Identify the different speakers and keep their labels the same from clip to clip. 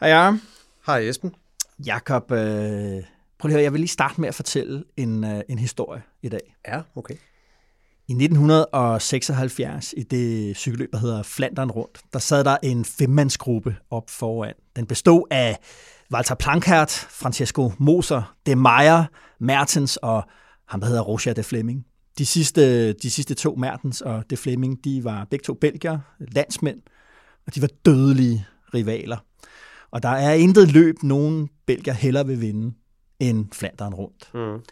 Speaker 1: Hej Jacob.
Speaker 2: Hej Esben.
Speaker 1: Jakob, øh, prøv at høre, jeg vil lige starte med at fortælle en, øh, en historie i dag.
Speaker 2: Ja, okay.
Speaker 1: I 1976, i det cykelløb, der hedder Flandern Rundt, der sad der en femmandsgruppe op foran. Den bestod af Walter Plankert, Francesco Moser, De Meyer, Mertens og ham, der hedder Roger de Fleming. De sidste, de sidste to, Mertens og de Fleming, de var begge to belgier, landsmænd, og de var dødelige rivaler. Og der er intet løb, nogen belgier heller vil vinde end Flandern rundt. Mm.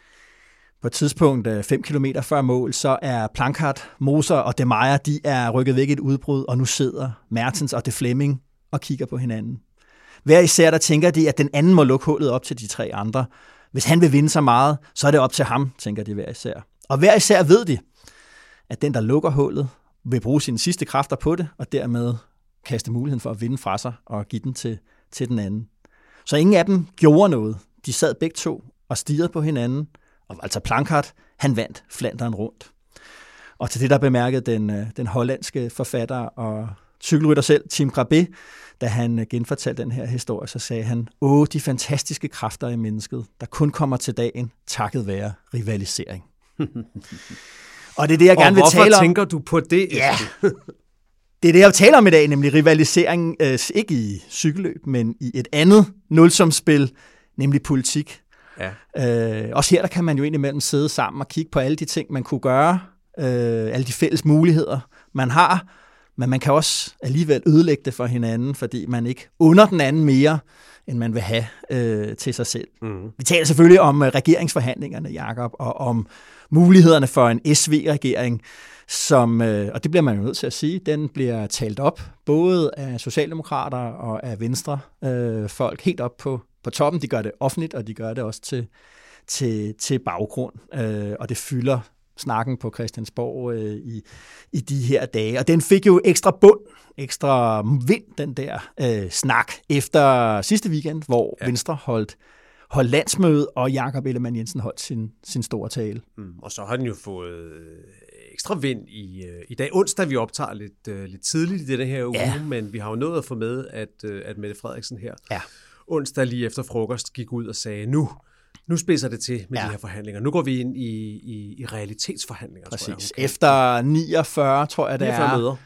Speaker 1: På et tidspunkt, 5 km før mål, så er Plankart, Moser og De Meyer, de er rykket væk i et udbrud, og nu sidder Mertens og De Fleming og kigger på hinanden. Hver især der tænker de, at den anden må lukke hullet op til de tre andre. Hvis han vil vinde så meget, så er det op til ham, tænker de hver især. Og hver især ved de, at den, der lukker hullet, vil bruge sine sidste kræfter på det, og dermed kaste muligheden for at vinde fra sig og give den til, til den anden. Så ingen af dem gjorde noget. De sad begge to og stirrede på hinanden, og Walter Plankart, han vandt Flanderen rundt. Og til det der bemærkede den, øh, den hollandske forfatter og cykelrytter selv, Tim Grabé, da han genfortalte den her historie, så sagde han, åh, de fantastiske kræfter i mennesket, der kun kommer til dagen, takket være rivalisering. og det er det, jeg gerne vil tale om.
Speaker 2: hvorfor tænker du på det?
Speaker 1: Ja, det er det, jeg taler om i dag, nemlig rivalisering, øh, ikke i cykelløb, men i et andet nulsomspil, nemlig politik. Ja. Øh, også her der kan man jo indimellem sidde sammen og kigge på alle de ting, man kunne gøre, øh, alle de fælles muligheder, man har, men man kan også alligevel ødelægge det for hinanden, fordi man ikke under den anden mere, end man vil have øh, til sig selv. Mm. Vi taler selvfølgelig om øh, regeringsforhandlingerne, Jakob, og om mulighederne for en SV-regering, som, øh, og det bliver man jo nødt til at sige, den bliver talt op, både af socialdemokrater og af venstre øh, folk, helt op på, på toppen. De gør det offentligt, og de gør det også til, til, til baggrund, øh, og det fylder snakken på Christiansborg øh, i, i de her dage. Og den fik jo ekstra bund, ekstra vind, den der øh, snak, efter sidste weekend, hvor ja. Venstre holdt holdt landsmøde, og Jakob Ellemann Jensen holdt sin, sin store tale.
Speaker 2: Mm, og så har den jo fået ekstra vind i, øh, i dag. Onsdag vi optager lidt, øh, lidt tidligt i denne her uge, ja. men vi har jo nået at få med, at, øh, at Mette Frederiksen her ja. onsdag lige efter frokost gik ud og sagde, nu nu spidser det til med ja. de her forhandlinger. Nu går vi ind i, i, i realitetsforhandlinger,
Speaker 1: Præcis. Tror jeg, Efter 49, tror jeg, det 49 er. Møder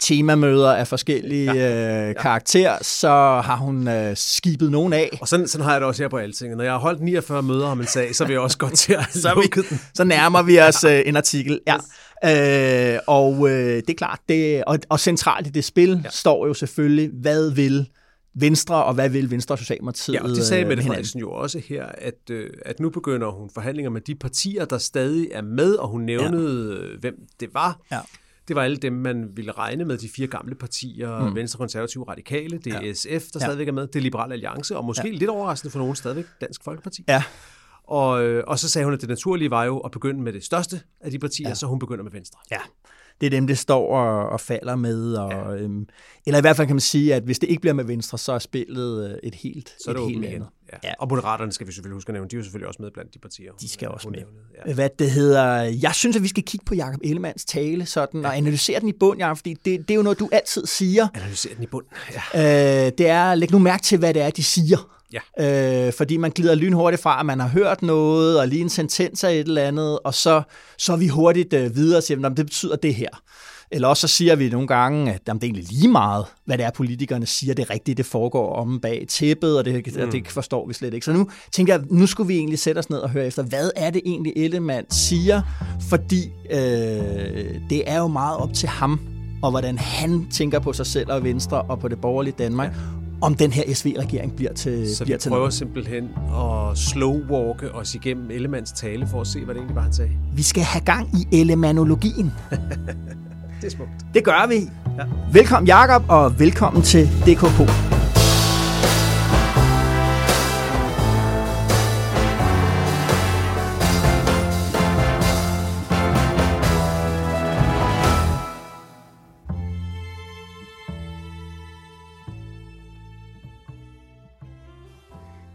Speaker 1: temamøder af forskellige ja. øh, karakter, ja. så har hun øh, skibet nogen af.
Speaker 2: Og sådan, sådan har jeg det også her på Altinget. Når jeg har holdt 49 møder om en sag, så vil jeg også godt til at
Speaker 1: så, vi, den. så nærmer vi os øh, en artikel. Ja. Øh, og øh, det er klart, det, og, og centralt i det spil ja. står jo selvfølgelig, hvad vil Venstre, og hvad vil Venstre og Socialdemokratiet?
Speaker 2: Ja, og det sagde Mette Frederiksen jo også her, at, øh, at nu begynder hun forhandlinger med de partier, der stadig er med, og hun nævnede, ja. Øh, hvem det var. Ja. Det var alle dem, man ville regne med, de fire gamle partier, mm. Venstre, Konservative, Radikale, det er ja. SF, der ja. stadigvæk er med, det er Liberal Alliance, og måske ja. lidt overraskende for nogen stadigvæk Dansk Folkeparti. Ja. Og, øh, og så sagde hun, at det naturlige var jo at begynde med det største af de partier, ja. så hun begynder med Venstre.
Speaker 1: Ja, det er dem, det står og, og falder med. Og, ja. øhm, eller i hvert fald kan man sige, at hvis det ikke bliver med Venstre, så er spillet øh, et helt,
Speaker 2: så er det
Speaker 1: et
Speaker 2: helt andet. Ja. ja. Og Moderaterne skal vi selvfølgelig huske at nævne. De er jo selvfølgelig også med blandt de partier.
Speaker 1: De skal også med. Ja. Hvad det hedder. Jeg synes, at vi skal kigge på Jakob Ellemanns tale sådan, ja. og analysere den i bund, Jacob, fordi det, det er jo noget, du altid siger.
Speaker 2: Analysere den i bund, ja.
Speaker 1: Øh, det er, læg nu mærke til, hvad det er, de siger. Ja. Øh, fordi man glider lynhurtigt fra, at man har hørt noget, og lige en sentens af et eller andet, og så, så er vi hurtigt øh, videre og siger, det betyder det her. Eller også så siger vi nogle gange, at jamen, det er egentlig lige meget, hvad det er, politikerne siger, det rigtigt, det foregår om bag tæppet, og det, mm. og det forstår vi slet ikke. Så nu tænker jeg, nu skulle vi egentlig sætte os ned og høre efter, hvad er det egentlig, Ellemann siger, fordi øh, det er jo meget op til ham, og hvordan han tænker på sig selv og Venstre og på det borgerlige Danmark, ja om den her SV-regering bliver til
Speaker 2: Så
Speaker 1: bliver
Speaker 2: vi til prøver noget. simpelthen at slowwalke os igennem Ellemanns tale for at se, hvad det egentlig var, han sagde?
Speaker 1: Vi skal have gang i elemanologien.
Speaker 2: Det er smukt.
Speaker 1: Det gør vi. Ja. Velkommen Jakob og velkommen til DKP.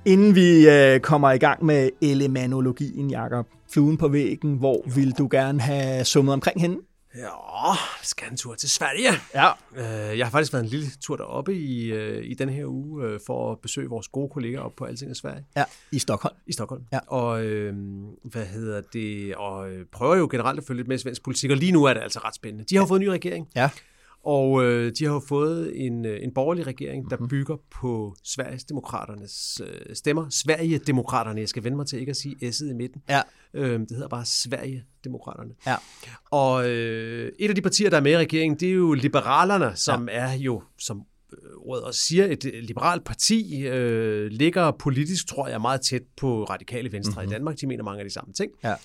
Speaker 1: Inden vi øh, kommer i gang med elemanologien, Jakob, fluen på væggen, hvor vil du gerne have summet omkring hende?
Speaker 2: Ja, skal en tur til Sverige.
Speaker 1: Ja.
Speaker 2: Øh, jeg har faktisk været en lille tur deroppe i, øh, i den her uge øh, for at besøge vores gode kolleger op på Alting i Sverige.
Speaker 1: Ja, i Stockholm.
Speaker 2: I Stockholm.
Speaker 1: Ja.
Speaker 2: Og øh, hvad hedder det? Og prøver jo generelt at følge lidt med svensk politik, og lige nu er det altså ret spændende. De har jo fået en ny regering.
Speaker 1: Ja.
Speaker 2: Og øh, de har jo fået en, en borgerlig regering, der mm-hmm. bygger på Sveriges demokraternes øh, stemmer. Sverigedemokraterne, jeg skal vende mig til ikke at sige S'et i midten.
Speaker 1: Ja.
Speaker 2: Øh, det hedder bare Sverigedemokraterne.
Speaker 1: Ja.
Speaker 2: Og øh, et af de partier, der er med i regeringen, det er jo Liberalerne, som ja. er jo, som ordet også siger, et liberalt parti, øh, ligger politisk, tror jeg, meget tæt på radikale venstre mm-hmm. i Danmark. De mener mange af de samme ting.
Speaker 1: Ja.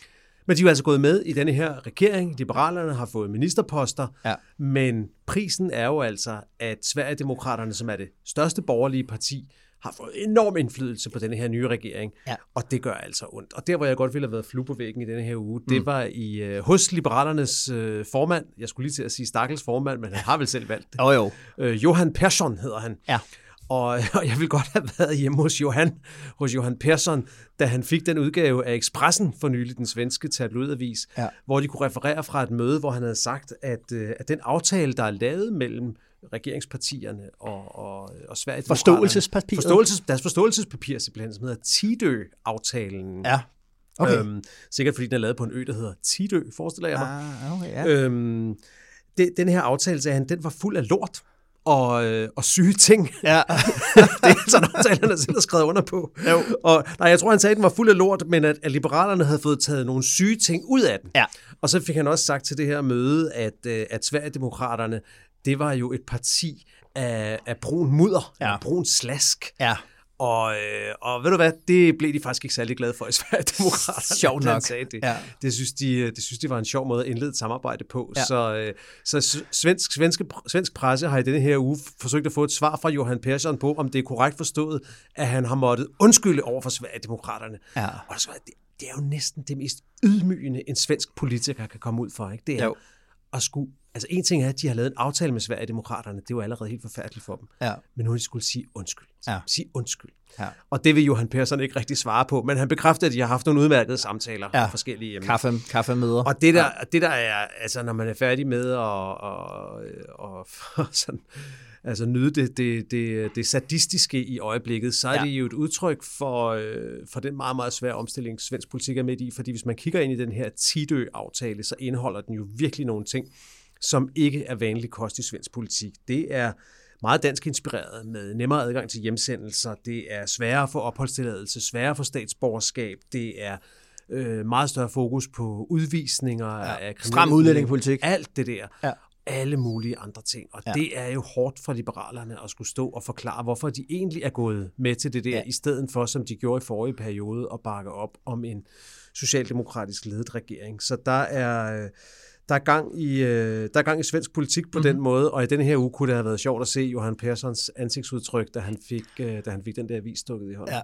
Speaker 2: Men de er jo altså gået med i denne her regering. Liberalerne har fået ministerposter,
Speaker 1: ja.
Speaker 2: men prisen er jo altså, at Sverigedemokraterne, som er det største borgerlige parti, har fået enorm indflydelse på denne her nye regering,
Speaker 1: ja.
Speaker 2: og det gør altså ondt. Og der, hvor jeg godt ville have været flue på væggen i denne her uge, mm. det var i uh, hos Liberalernes uh, formand, jeg skulle lige til at sige stakkels formand, men han har vel selv valgt det.
Speaker 1: Oh, jo.
Speaker 2: Uh, Johan Persson hedder han.
Speaker 1: Ja.
Speaker 2: Og, og jeg vil godt have været hjemme hos Johan, hos Johan Persson, da han fik den udgave af Expressen for nylig, den svenske tabloidavis,
Speaker 1: ja.
Speaker 2: hvor de kunne referere fra et møde, hvor han havde sagt, at, at den aftale, der er lavet mellem regeringspartierne og, og, og Sverige...
Speaker 1: Forståelsespapiret?
Speaker 2: Forståelses, deres forståelsespapir simpelthen, som hedder Tidø-aftalen.
Speaker 1: Ja. Okay.
Speaker 2: Øhm, sikkert fordi den er lavet på en ø, der hedder Tidø, forestiller jeg mig.
Speaker 1: Ah, okay, ja.
Speaker 2: øhm, det, den her aftale, sagde han, den var fuld af lort og, øh, og syge ting.
Speaker 1: Ja.
Speaker 2: det er altså en aftale, han selv har skrevet under på.
Speaker 1: Jo.
Speaker 2: Og, nej, jeg tror, han sagde, at den var fuld af lort, men at, at liberalerne havde fået taget nogle syge ting ud af den.
Speaker 1: Ja.
Speaker 2: Og så fik han også sagt til det her møde, at, øh, at Sverigedemokraterne, det var jo et parti af, af brun mudder,
Speaker 1: ja.
Speaker 2: af brun slask.
Speaker 1: Ja.
Speaker 2: Og, øh, og ved du hvad, det blev de faktisk ikke særlig glade for i Sverigedemokraterne.
Speaker 1: Sjovt nok.
Speaker 2: Sagde det.
Speaker 1: Ja.
Speaker 2: Det, synes de, det synes de var en sjov måde at indlede et samarbejde på.
Speaker 1: Ja.
Speaker 2: Så, øh, så svensk, svenske, svensk presse har i denne her uge forsøgt at få et svar fra Johan Persson på, om det er korrekt forstået, at han har måttet undskylde over for Sverigedemokraterne.
Speaker 1: Ja.
Speaker 2: Og så, det, det er jo næsten det mest ydmygende, en svensk politiker kan komme ud for. Ikke? Det er
Speaker 1: jo.
Speaker 2: at skulle Altså en ting er, at de har lavet en aftale med Sverigedemokraterne. Det var allerede helt forfærdeligt for dem.
Speaker 1: Ja.
Speaker 2: Men nu har de skulle sige undskyld.
Speaker 1: Ja.
Speaker 2: Sige undskyld.
Speaker 1: Ja.
Speaker 2: Og det vil Johan Persson ikke rigtig svare på. Men han bekræfter, at de har haft nogle udmærkede samtaler
Speaker 1: ja.
Speaker 2: forskellige emner.
Speaker 1: Kaffe, kaffemøder.
Speaker 2: Og det der, ja. det der er, altså når man er færdig med at og, og, og sådan, altså nyde det, det, det, det sadistiske i øjeblikket, så er ja. det jo et udtryk for, øh, for den meget, meget svære omstilling, svensk politik er midt i. Fordi hvis man kigger ind i den her Tidø-aftale, så indeholder den jo virkelig nogle ting, som ikke er vanlig kost i svensk politik. Det er meget dansk inspireret med nemmere adgang til hjemsendelser. Det er sværere få opholdstilladelse, sværere få statsborgerskab. Det er øh, meget større fokus på udvisninger ja. af
Speaker 1: Stram udlændingepolitik.
Speaker 2: Alt det der.
Speaker 1: Ja.
Speaker 2: Alle mulige andre ting. Og ja. det er jo hårdt for liberalerne at skulle stå og forklare, hvorfor de egentlig er gået med til det der, ja. i stedet for, som de gjorde i forrige periode, at bakke op om en socialdemokratisk ledet regering. Så der er... Øh, der er gang i, øh, der er gang i svensk politik på mm-hmm. den måde, og i denne her uge kunne det have været sjovt at se Johan Perssons ansigtsudtryk, da han fik, øh, da han fik den der vis stukket i hånden.
Speaker 1: Ja.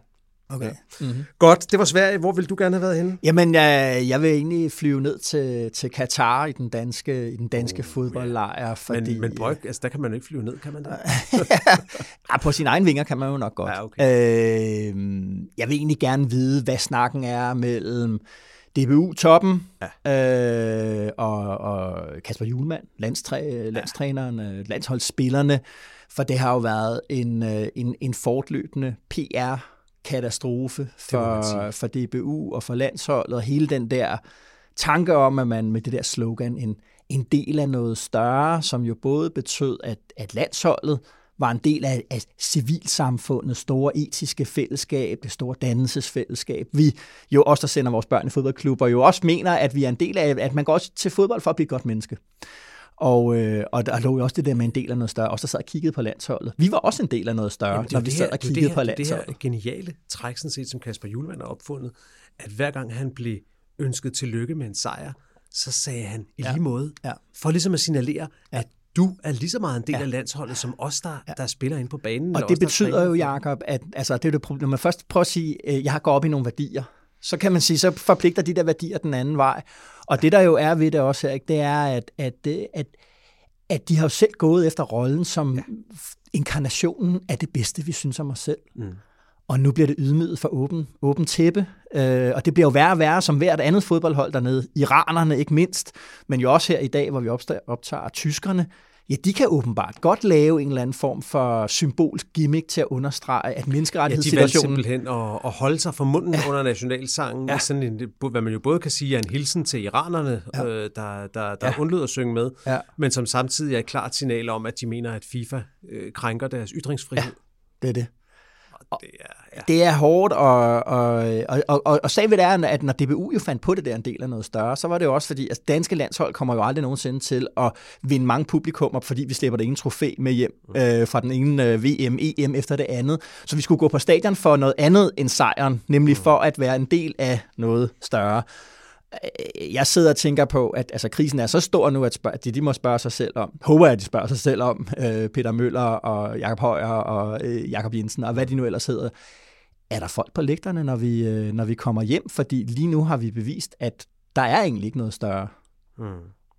Speaker 1: Okay. Ja.
Speaker 2: Mm-hmm. Godt, det var Sverige. Hvor vil du gerne have været henne?
Speaker 1: Jamen, jeg, jeg vil egentlig flyve ned til, til Katar i den danske, i den danske oh, fodboldlejr.
Speaker 2: Ja.
Speaker 1: Fordi,
Speaker 2: men, men Bøjk, altså, der kan man jo ikke flyve ned, kan man det?
Speaker 1: ja, på sine egne vinger kan man jo nok godt.
Speaker 2: Ja, okay.
Speaker 1: øh, jeg vil egentlig gerne vide, hvad snakken er mellem DBU-toppen
Speaker 2: ja.
Speaker 1: øh, og, og Kasper Julemand, landstræ, landstræneren, ja. landsholdsspillerne, for det har jo været en, en, en fortløbende PR-katastrofe for, for DBU og for landsholdet, og hele den der tanke om, at man med det der slogan, en, en del af noget større, som jo både betød, at, at landsholdet var en del af, af civilsamfundets store etiske fællesskab, det store dannelsesfællesskab. Vi jo også, der sender vores børn i fodboldklubber, jo også mener, at vi er en del af, at man går også til fodbold for at blive et godt menneske. Og, øh, og der lå jo også det der med en del af noget større, også der sad og kiggede på landsholdet. Vi var også en del af noget større, Jamen, når vi sad og kiggede
Speaker 2: her,
Speaker 1: på landsholdet.
Speaker 2: Det her geniale træk, sådan set, som Kasper Julemand har opfundet, at hver gang han blev ønsket tillykke med en sejr, så sagde han i ja. lige måde, ja. for ligesom at signalere, ja. at du er lige så meget en del ja. af landsholdet, som os, der, ja. der spiller ind på banen.
Speaker 1: Og det os, betyder jo, Jacob, at altså, det er det, når man først prøver at sige, at øh, jeg har gået op i nogle værdier, så kan man sige, så forpligter de der værdier den anden vej. Og det, der jo er ved det også her, det er, at, at, at, at de har jo selv gået efter rollen som ja. inkarnationen af det bedste, vi synes om os selv. Mm. Og nu bliver det ydmyget for åben, åben tæppe, øh, og det bliver jo værre og værre som hvert andet fodboldhold dernede. Iranerne ikke mindst, men jo også her i dag, hvor vi optager, optager tyskerne. Ja, de kan åbenbart godt lave en eller anden form for symbolsk gimmick til at understrege, at menneskerettighedssituationen...
Speaker 2: Ja, de simpelthen at, at holde sig for munden ja. under nationalsangen. Ja. Sådan en, hvad man jo både kan sige er en hilsen til iranerne, ja. øh, der, der, der ja. undlod at synge med, ja. men som samtidig er et klart signal om, at de mener, at FIFA øh, krænker deres ytringsfrihed.
Speaker 1: Ja, det er det det er, ja. det er hårdt, og, og, og, og, og, og sagen ved det er, at når DBU jo fandt på det der en del af noget større, så var det jo også fordi, at danske landshold kommer jo aldrig nogensinde til at vinde mange publikummer, fordi vi slipper det ene trofæ med hjem mm. øh, fra den ene øh, VM, EM efter det andet. Så vi skulle gå på stadion for noget andet end sejren, nemlig mm. for at være en del af noget større. Øh, jeg sidder og tænker på, at altså, krisen er så stor nu, at, spørge, at de, de må spørge sig selv om, håber jeg, at de spørger sig selv om, øh, Peter Møller og Jakob Højer og øh, Jakob Jensen og hvad de nu ellers hedder. Er der folk på lægterne, når vi, øh, når vi kommer hjem? Fordi lige nu har vi bevist, at der er egentlig ikke noget større. Mm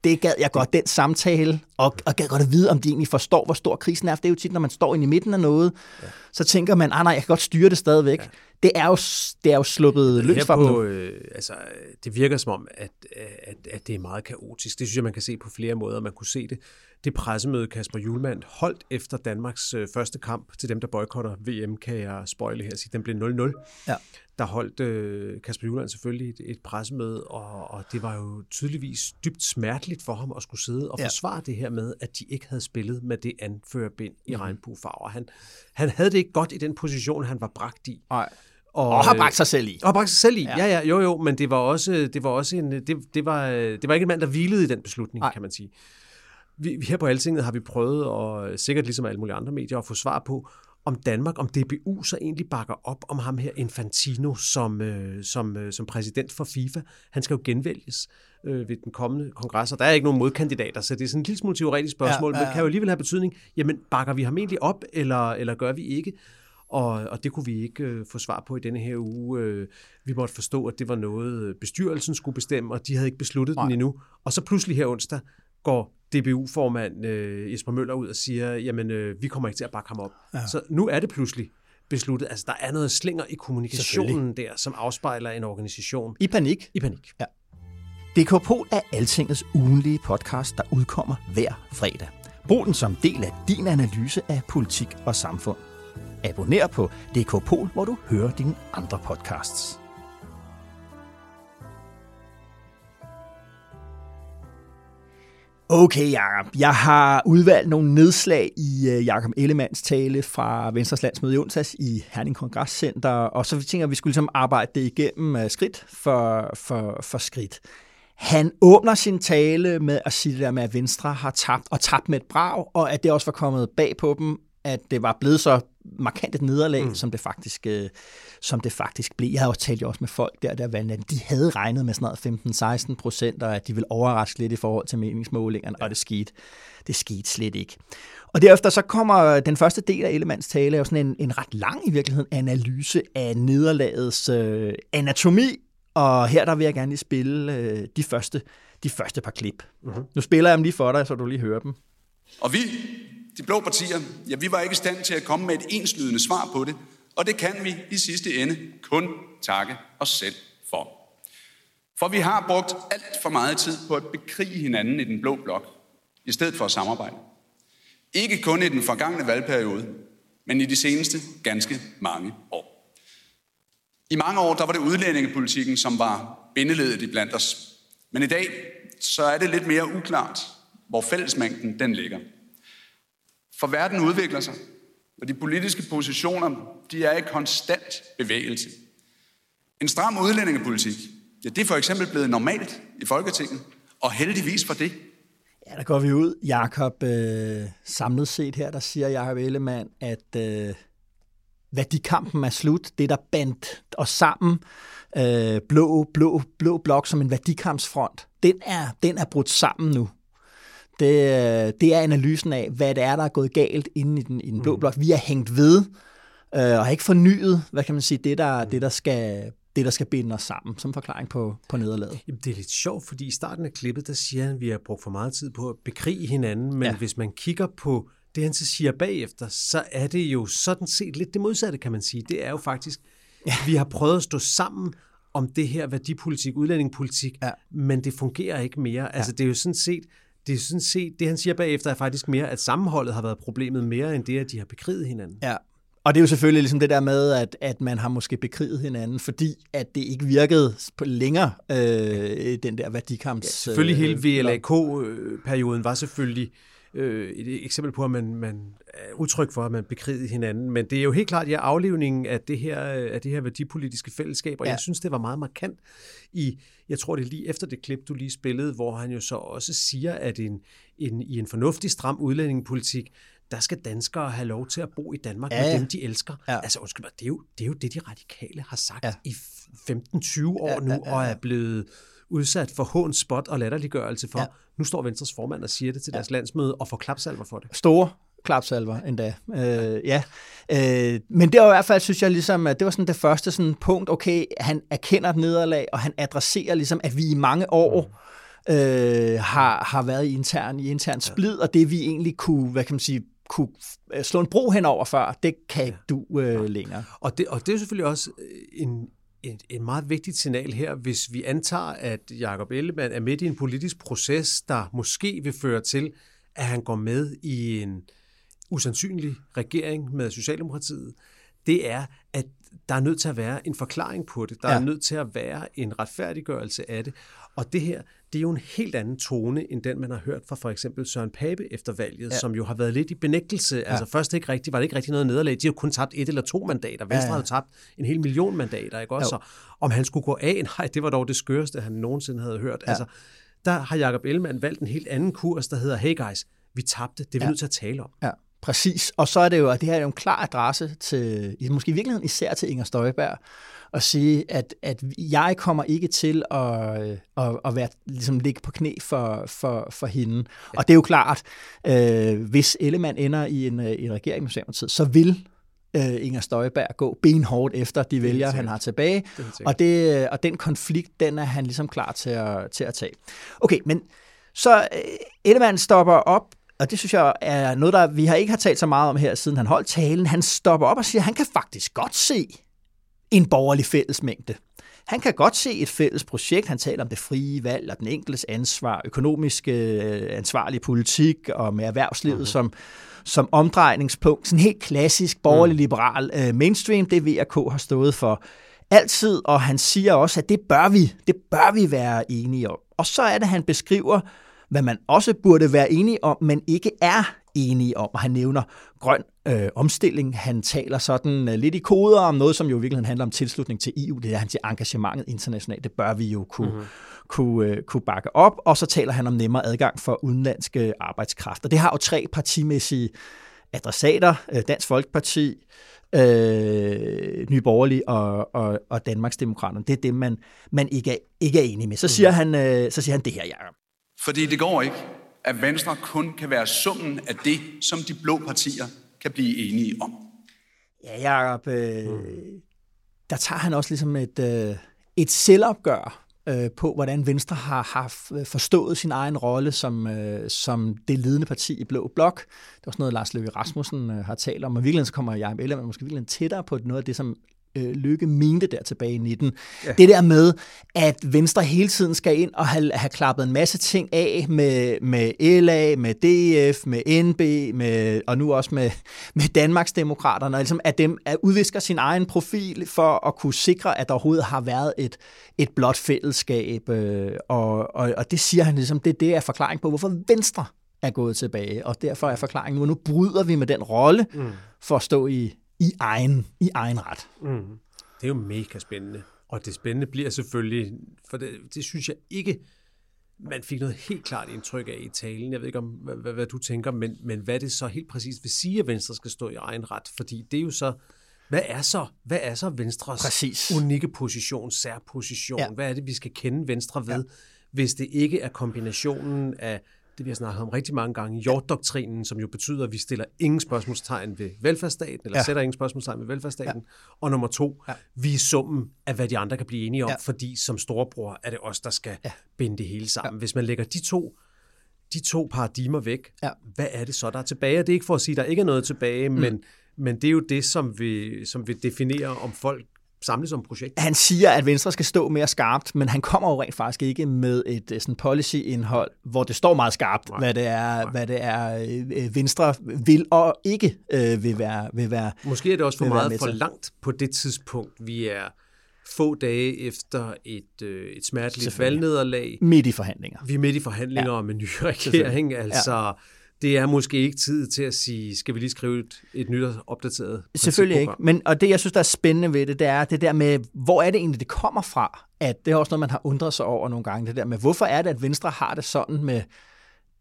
Speaker 1: det gad jeg godt, den samtale, og, og gad godt at vide, om de egentlig forstår, hvor stor krisen er. For det er jo tit, når man står inde i midten af noget, ja. så tænker man, ah nej, jeg kan godt styre det stadigvæk. Ja. Det, er jo, det er jo sluppet løs for dem
Speaker 2: øh, altså, Det virker som om, at, at, at det er meget kaotisk. Det synes jeg, man kan se på flere måder. Man kunne se det. Det pressemøde, Kasper Julemand holdt efter Danmarks øh, første kamp til dem, der boykotter VM, kan jeg spoile her sige. Den blev 0-0. Ja der holdt øh, Kasper Juland selvfølgelig et, et pressemøde, og, og det var jo tydeligvis dybt smerteligt for ham at skulle sidde og ja. forsvare det her med, at de ikke havde spillet med det anførerbind i mm. regnbuefarver. Han, han havde det ikke godt i den position, han var bragt i.
Speaker 1: Nej. Og, og har bragt sig selv i.
Speaker 2: Og har bragt sig selv i, ja. ja, ja, jo, jo, men det var også, det var også en, det, det, var, det var ikke en mand, der hvilede i den beslutning, Nej. kan man sige. Vi, her på Altinget har vi prøvet, og sikkert ligesom alle mulige andre medier, at få svar på, om Danmark, om DBU så egentlig bakker op om ham her Infantino som, øh, som, øh, som præsident for FIFA. Han skal jo genvælges øh, ved den kommende kongres, og der er ikke nogen modkandidater, så det er sådan en lille smule teoretisk spørgsmål, ja, ja, ja. men kan jo alligevel have betydning, jamen bakker vi ham egentlig op, eller, eller gør vi ikke? Og, og det kunne vi ikke øh, få svar på i denne her uge. Øh, vi måtte forstå, at det var noget, bestyrelsen skulle bestemme, og de havde ikke besluttet Nej. den endnu. Og så pludselig her onsdag går DBU-formand øh, Jesper Møller ud og siger, jamen øh, vi kommer ikke til at bakke ham op. Ja. Så nu er det pludselig besluttet. Altså der er noget slinger i kommunikationen der, som afspejler en organisation.
Speaker 1: I panik.
Speaker 2: I panik. Ja.
Speaker 1: DK Pol er Altingets ugenlige podcast, der udkommer hver fredag. Brug den som del af din analyse af politik og samfund. Abonner på DK Pol, hvor du hører dine andre podcasts. Okay, Jacob. Jeg har udvalgt nogle nedslag i øh, Jakob Ellemands tale fra Venstres landsmøde i onsdags i Herning Kongresscenter, og så vi tænker, at vi skulle ligesom arbejde det igennem uh, skridt for, for, for skridt. Han åbner sin tale med at sige det der med, at Venstre har tabt, og tabt med et brag, og at det også var kommet bag på dem, at det var blevet så markant et nederlag, mm. som, det faktisk, øh, som det faktisk blev. Jeg havde også talt jo også med folk der, der vandt, de havde regnet med sådan noget 15-16 procent, og at de ville overraske lidt i forhold til meningsmålingerne, ja. og det skete, det skete slet ikke. Og derefter så kommer den første del af Ellemands tale, jo sådan en, en ret lang i virkeligheden analyse af nederlagets øh, anatomi, og her der vil jeg gerne lige spille øh, de, første, de første par klip. Mm-hmm. Nu spiller jeg dem lige for dig, så du lige hører dem.
Speaker 3: Og vi de blå partier, ja, vi var ikke i stand til at komme med et enslydende svar på det, og det kan vi i sidste ende kun takke os selv for. For vi har brugt alt for meget tid på at bekrige hinanden i den blå blok, i stedet for at samarbejde. Ikke kun i den forgangne valgperiode, men i de seneste ganske mange år. I mange år, der var det udlændingepolitikken, som var bindeledet i blandt os. Men i dag, så er det lidt mere uklart, hvor fællesmængden den ligger. For verden udvikler sig, og de politiske positioner, de er i konstant bevægelse. En stram udlændingepolitik, ja, det er for eksempel blevet normalt i Folketinget, og heldigvis for det.
Speaker 1: Ja, der går vi ud, Jakob, øh, samlet set her, der siger Jakob Ellemann, at øh, værdikampen er slut. Det, der bandt os sammen, øh, blå, blå, blå blok som en værdikampsfront, den er, den er brudt sammen nu. Det, det er analysen af, hvad det er, der er gået galt inde i den, i den blå mm. blok. Vi er hængt ved, øh, og har ikke fornyet, hvad kan man sige, det der, mm. det, der skal det, der skal binde os sammen, som forklaring på, på nederlaget.
Speaker 2: Jamen, det er lidt sjovt, fordi i starten af klippet, der siger han, at vi har brugt for meget tid på at bekrige hinanden, men ja. hvis man kigger på det, han så siger bagefter, så er det jo sådan set lidt det modsatte, kan man sige. Det er jo faktisk, ja. vi har prøvet at stå sammen om det her værdipolitik, udlændingepolitik, ja. men det fungerer ikke mere. Ja. Altså, det er jo sådan set, det er sådan set, det han siger bagefter er faktisk mere, at sammenholdet har været problemet mere end det, at de har bekriget hinanden.
Speaker 1: Ja, og det er jo selvfølgelig ligesom det der med, at, at man har måske bekriget hinanden, fordi at det ikke virkede på længere, øh, den der værdikamps... Ja,
Speaker 2: selvfølgelig hele øh, VLAK-perioden var selvfølgelig øh, et eksempel på, at man, man er udtryk for, at man bekrigede hinanden. Men det er jo helt klart ja, aflevningen af det her, af det her værdipolitiske fællesskab, og ja. jeg synes, det var meget markant i, jeg tror det er lige efter det klip, du lige spillede, hvor han jo så også siger, at en, en, i en fornuftig, stram udlændingepolitik, der skal danskere have lov til at bo i Danmark ja, med dem, de elsker. Ja. Altså undskyld mig, det er, jo, det er jo det, de radikale har sagt ja. i 15-20 år ja, nu, ja, ja, og er blevet udsat for hån, spot og latterliggørelse for. Ja. Nu står Venstres formand og siger det til deres ja. landsmøde og får klapsalver for det.
Speaker 1: Store klapsalver endda. Øh, ja. Øh, men det var i hvert fald, synes jeg, ligesom, at det var sådan det første sådan punkt, okay, han erkender et nederlag, og han adresserer ligesom, at vi i mange år mm. øh, har, har været i intern, i intern splid, og det vi egentlig kunne, hvad kan man sige, kunne øh, slå en bro henover før, det kan ikke du øh, længere.
Speaker 2: Og det, og det er selvfølgelig også øh, en, et, et meget vigtigt signal her, hvis vi antager, at Jacob Ellemann er midt i en politisk proces, der måske vil føre til, at han går med i en usandsynlig regering med Socialdemokratiet, det er, at der er nødt til at være en forklaring på det. Der ja. er nødt til at være en retfærdiggørelse af det. Og det her, det er jo en helt anden tone, end den, man har hørt fra for eksempel Søren Pape efter valget, ja. som jo har været lidt i benægtelse. Ja. Altså først ikke rigtig, var det ikke rigtig noget nederlag. De har kun tabt et eller to mandater. Venstre ja, jo tabt en hel million mandater, ikke også? Så om han skulle gå af, nej, det var dog det skørste, han nogensinde havde hørt. Ja. Altså, der har Jacob Ellemann valgt en helt anden kurs, der hedder, hey guys, vi tabte, det er vi ja. nødt til at tale om.
Speaker 1: Ja. Præcis, og så er det jo, at det her er jo en klar adresse til, måske i virkeligheden især til Inger Støjberg, at sige, at, at jeg kommer ikke til at, at, at være, ligesom ligge på knæ for, for, for hende. Ja. Og det er jo klart, øh, hvis Ellemann ender i en, en regering med Socialdemokratiet, så vil øh, Inger Støjberg gå benhårdt efter de vælgere, han har tilbage. Det og, det, og den konflikt, den er han ligesom klar til at, til at tage. Okay, men så øh, Ellemann stopper op og det synes jeg er noget, der vi har ikke har talt så meget om her, siden han holdt talen. Han stopper op og siger, at han kan faktisk godt se en borgerlig fællesmængde. Han kan godt se et fælles projekt. Han taler om det frie valg og den enkeltes ansvar, økonomisk øh, ansvarlig politik og med erhvervslivet mm-hmm. som, som omdrejningspunkt. Sådan helt klassisk borgerlig-liberal øh, mainstream, det VRK har stået for altid, og han siger også, at det bør vi, det bør vi være enige om. Og så er det, han beskriver hvad man også burde være enige om, men ikke er enige om. Og han nævner grøn øh, omstilling. Han taler sådan øh, lidt i koder om noget, som jo i virkeligheden handler om tilslutning til EU. Det er han til engagementet internationalt. Det bør vi jo kunne, mm-hmm. kunne, øh, kunne bakke op. Og så taler han om nemmere adgang for udenlandske arbejdskræfter. Det har jo tre partimæssige adressater. Øh, Dansk Folkeparti, øh, Nye Borgerlige og, og, og Danmarksdemokraterne. Det er det, man, man ikke, er, ikke er enig med. Så siger, mm. han, øh, så siger han det her, Jacob.
Speaker 3: Fordi det går ikke, at Venstre kun kan være summen af det, som de blå partier kan blive enige om.
Speaker 1: Ja, Jacob, øh, mm. der tager han også ligesom et, øh, et selvopgør øh, på, hvordan Venstre har, haft øh, forstået sin egen rolle som, øh, som det ledende parti i Blå Blok. Det er også noget, Lars Løkke Rasmussen øh, har talt om, og virkelig så kommer Jacob Ellemann måske virkelig tættere på noget af det, som øh, Lykke mente der tilbage i 19. Ja. Det der med, at Venstre hele tiden skal ind og have, have klappet en masse ting af med, med LA, med DF, med NB, med, og nu også med, med Danmarksdemokraterne, ligesom at dem at udvisker sin egen profil for at kunne sikre, at der overhovedet har været et, et blot fællesskab. Øh, og, og, og det siger han ligesom, det, det er forklaring på, hvorfor Venstre er gået tilbage, og derfor er forklaringen nu, nu bryder vi med den rolle mm. for at stå i, i egen, i egen ret. Mm.
Speaker 2: Det er jo mega spændende. Og det spændende bliver selvfølgelig, for det, det synes jeg ikke, man fik noget helt klart indtryk af i talen. Jeg ved ikke, om, hvad, hvad, du tænker, men, men hvad det så helt præcis vil sige, at Venstre skal stå i egen ret. Fordi det er jo så, Hvad er så, hvad er så Venstres
Speaker 1: Præcis.
Speaker 2: unikke position, særposition?
Speaker 1: Ja.
Speaker 2: Hvad er det, vi skal kende Venstre ved, ja. hvis det ikke er kombinationen af det vi har snakket om rigtig mange gange, jorddoktrinen, som jo betyder, at vi stiller ingen spørgsmålstegn ved velfærdsstaten, eller
Speaker 1: Ja.
Speaker 2: sætter ingen spørgsmålstegn ved velfærdsstaten. Ja. Og nummer to, ja. vi er summen af, hvad de andre kan blive enige om,
Speaker 1: Ja.
Speaker 2: fordi som storebror er det os, der skal
Speaker 1: Ja.
Speaker 2: binde det hele sammen. Ja. Hvis man lægger de to de to paradigmer væk,
Speaker 1: Ja.
Speaker 2: hvad er det så, der er tilbage? Og det er ikke for at sige, at der ikke er noget tilbage, mm. men, men det er jo det, som vi, som vi definerer, om folk samles om projekt.
Speaker 1: Han siger, at Venstre skal stå mere skarpt, men han kommer jo rent faktisk ikke med et øh, sådan policy-indhold, hvor det står meget skarpt,
Speaker 2: Nej.
Speaker 1: hvad det er,
Speaker 2: Nej.
Speaker 1: hvad det er øh, Venstre vil og ikke øh, vil være. Vil være.
Speaker 2: Måske er det også for meget for langt på det tidspunkt, vi er få dage efter et, øh, et smerteligt valgnederlag.
Speaker 1: Midt i forhandlinger.
Speaker 2: Vi er midt i forhandlinger
Speaker 1: ja.
Speaker 2: om en ny regering, altså ja. Det er måske ikke tid til at sige, skal vi lige skrive et, et nyt og opdateret
Speaker 1: Selvfølgelig ikke. Men, og det, jeg synes, der er spændende ved det, det er det der med, hvor er det egentlig, det kommer fra? At det er også noget, man har undret sig over nogle gange, det der med, hvorfor er det, at Venstre har det sådan med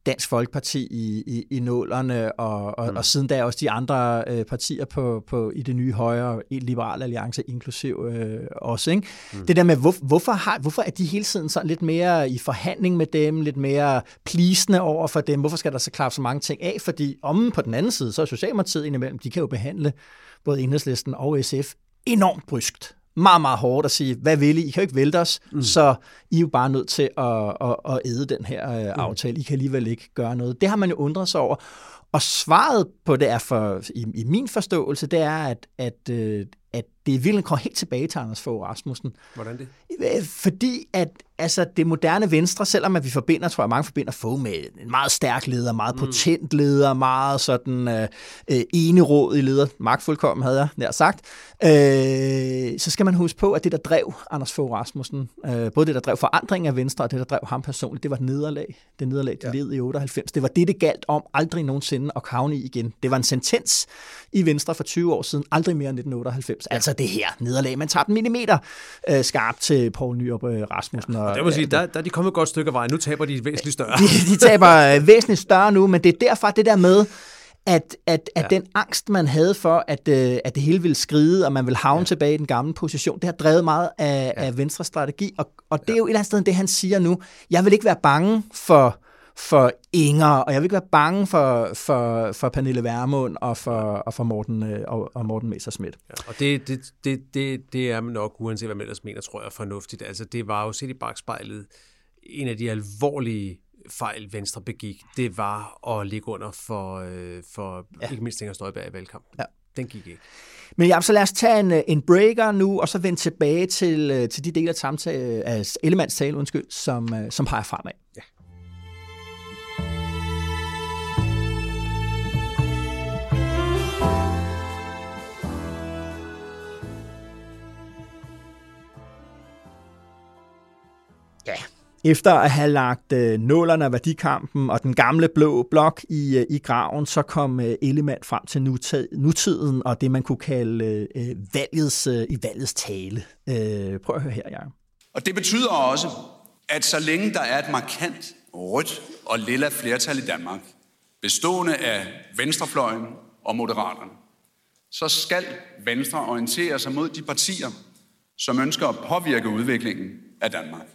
Speaker 1: Dansk Folkeparti i, i, i nålerne, og, og, mm. og siden da også de andre øh, partier på, på, i det nye højre, i Liberal Alliance inklusiv øh, også. Ikke? Mm. Det der med, hvor, hvorfor, har, hvorfor er de hele tiden sådan lidt mere i forhandling med dem, lidt mere plisende over for dem? Hvorfor skal der så klart så mange ting af? Fordi om på den anden side, så er Socialdemokratiet indimellem, de kan jo behandle både Enhedslisten og SF enormt bryskt meget, meget hårdt at sige, hvad vil I? I kan jo ikke vælte os, mm. så I er jo bare nødt til at, at, at æde den her øh, aftale. I kan alligevel ikke gøre noget. Det har man jo undret sig over. Og svaret på det er for, i, i min forståelse, det er, at, at, øh, at det i virkeligheden kommer helt tilbage til Anders Fogh Rasmussen.
Speaker 2: Hvordan det?
Speaker 1: Øh, Fordi at altså, det moderne venstre, selvom at vi forbinder, tror jeg, mange forbinder Fogh med en meget stærk leder, meget potent leder, meget sådan øh, øh, enerådig leder, magtfuldkommen havde jeg nær sagt, øh, så skal man huske på, at det, der drev Anders Fogh Rasmussen, øh, både det, der drev forandring af Venstre, og det, der drev ham personligt, det var et nederlag. Det nederlag, de ja. led i 98. Det var det, det galt om aldrig nogensinde at havne i igen. Det var en sentens i Venstre for 20 år siden, aldrig mere end 1998. Ja. Altså det her nederlag. Man tager den millimeter øh, skarpt til Poul Nyrup øh, Rasmussen. Og,
Speaker 2: Det må sige, der, der er de kommet et godt stykke af vejen. Nu taber de væsentligt større.
Speaker 1: de, de taber øh, væsentligt større nu, men det er derfor det der med, at, at, at ja. den angst, man havde for, at, øh, at det hele ville skride, og man ville havne ja. tilbage i den gamle position, det har drevet meget af, ja. af Venstres strategi, og, og det er jo et eller andet sted det, han siger nu. Jeg vil ikke være bange for for Inger, og jeg vil ikke være bange for, for, for Pernille Vermund og for, og for Morten, øh, og, og Morten Messerschmidt.
Speaker 2: Ja, og det, det, det, det, det er nok, uanset hvad man ellers mener, tror jeg, fornuftigt. Altså, det var jo set i bagspejlet en af de alvorlige fejl, Venstre begik, det var at ligge under for, øh, for ja. ikke mindst Inger Støjberg i valgkampen.
Speaker 1: Ja.
Speaker 2: Den gik ikke.
Speaker 1: Men ja, så lad os tage en, en breaker nu, og så vende tilbage til, øh, til de dele af, samtale, af Ellemanns tale, undskyld, som, øh, som peger fremad. Ja. Efter at have lagt øh, nålerne af værdikampen og den gamle blå blok i, øh, i graven, så kom øh, Ellemann frem til nutid, nutiden og det, man kunne kalde øh, valgets, øh, i valgets tale. Øh, prøv at høre her, Jacob.
Speaker 3: Og det betyder også, at så længe der er et markant rødt og lilla flertal i Danmark, bestående af venstrefløjen og moderaterne, så skal Venstre orientere sig mod de partier, som ønsker at påvirke udviklingen af Danmark.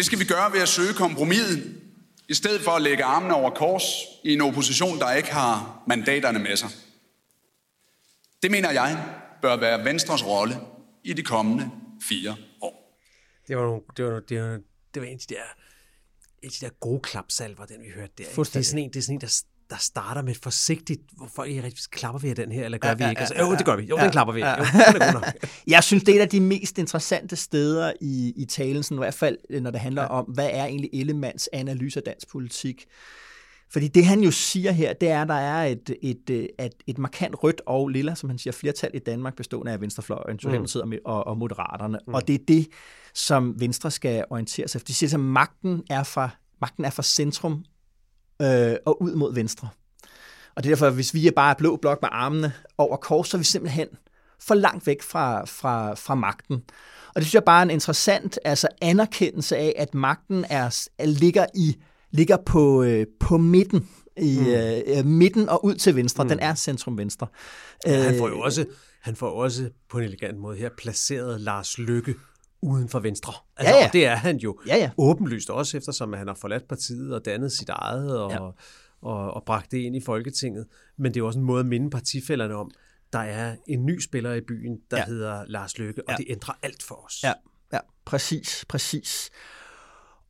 Speaker 3: Det skal vi gøre ved at søge kompromiset, i stedet for at lægge armene over kors i en opposition, der ikke har mandaterne med sig. Det mener jeg bør være Venstres rolle i de kommende fire år.
Speaker 2: Det var, nogle, det var, det var, det var en af de der, en af de der gode klapsalver, den vi hørte der. Ikke? Det er sådan en, det er sådan en der, der starter med forsigtigt, hvor folk ikke rigtig klapper vi af den her, eller gør
Speaker 1: Ja,
Speaker 2: vi ikke? Altså, jo, det gør vi. Jo,
Speaker 1: ja,
Speaker 2: den klapper vi.
Speaker 1: ja.
Speaker 2: Jo, den er god nok.
Speaker 1: Jeg synes, det er et af de mest interessante steder i, i talen, sådan, i hvert fald øh, når det handler ja. om, hvad er egentlig Ellemanns analyse af dansk politik. Fordi det, han jo siger her, det er, at der er et, et, et, et, et markant rødt og lilla, som han siger, flertal i Danmark bestående af Venstrefløjen, Socialdemokratiet mm. og, og Moderaterne. Mm. Og det er det, som Venstre skal orientere sig efter. De siger, at magten er fra, magten er fra centrum øh, og ud mod venstre. Og det er derfor, at hvis vi er bare blå blok med armene over kors, så er vi simpelthen for langt væk fra, fra, fra magten. Og det synes jeg bare er en interessant altså anerkendelse af, at magten er, ligger, i, ligger på, øh, på midten i mm. øh, midten og ud til venstre. Mm. Den er centrum-venstre.
Speaker 2: Ja, han får jo øh, også, han får også på en elegant måde her placeret Lars Lykke uden for Venstre. Altså, ja, ja. Og det er han jo ja, ja. åbenlyst også, eftersom han har forladt partiet og dannet sit eget og, ja. og, og, og bragt det ind i Folketinget. Men det er jo også en måde at minde partifælderne om, der er en ny spiller i byen, der ja. hedder Lars Løkke, og ja. det ændrer alt for os.
Speaker 1: Ja, ja præcis, præcis.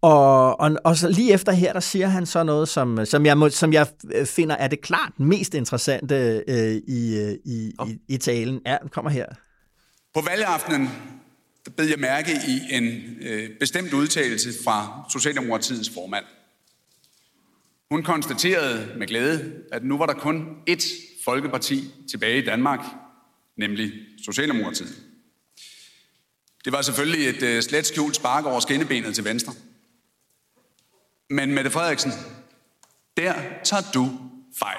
Speaker 1: Og, og, og så lige efter her, der siger han så noget, som, som, jeg, må, som jeg finder er det klart mest interessante øh, i, øh, i, oh. i, i talen. Ja, kommer her.
Speaker 3: På valgaftenen der bed jeg mærke i en øh, bestemt udtalelse fra Socialdemokratiets formand. Hun konstaterede med glæde, at nu var der kun ét folkeparti tilbage i Danmark, nemlig Socialdemokratiet. Det var selvfølgelig et øh, slet skjult spark over skinnebenet til venstre. Men Mette Frederiksen, der tager du fejl.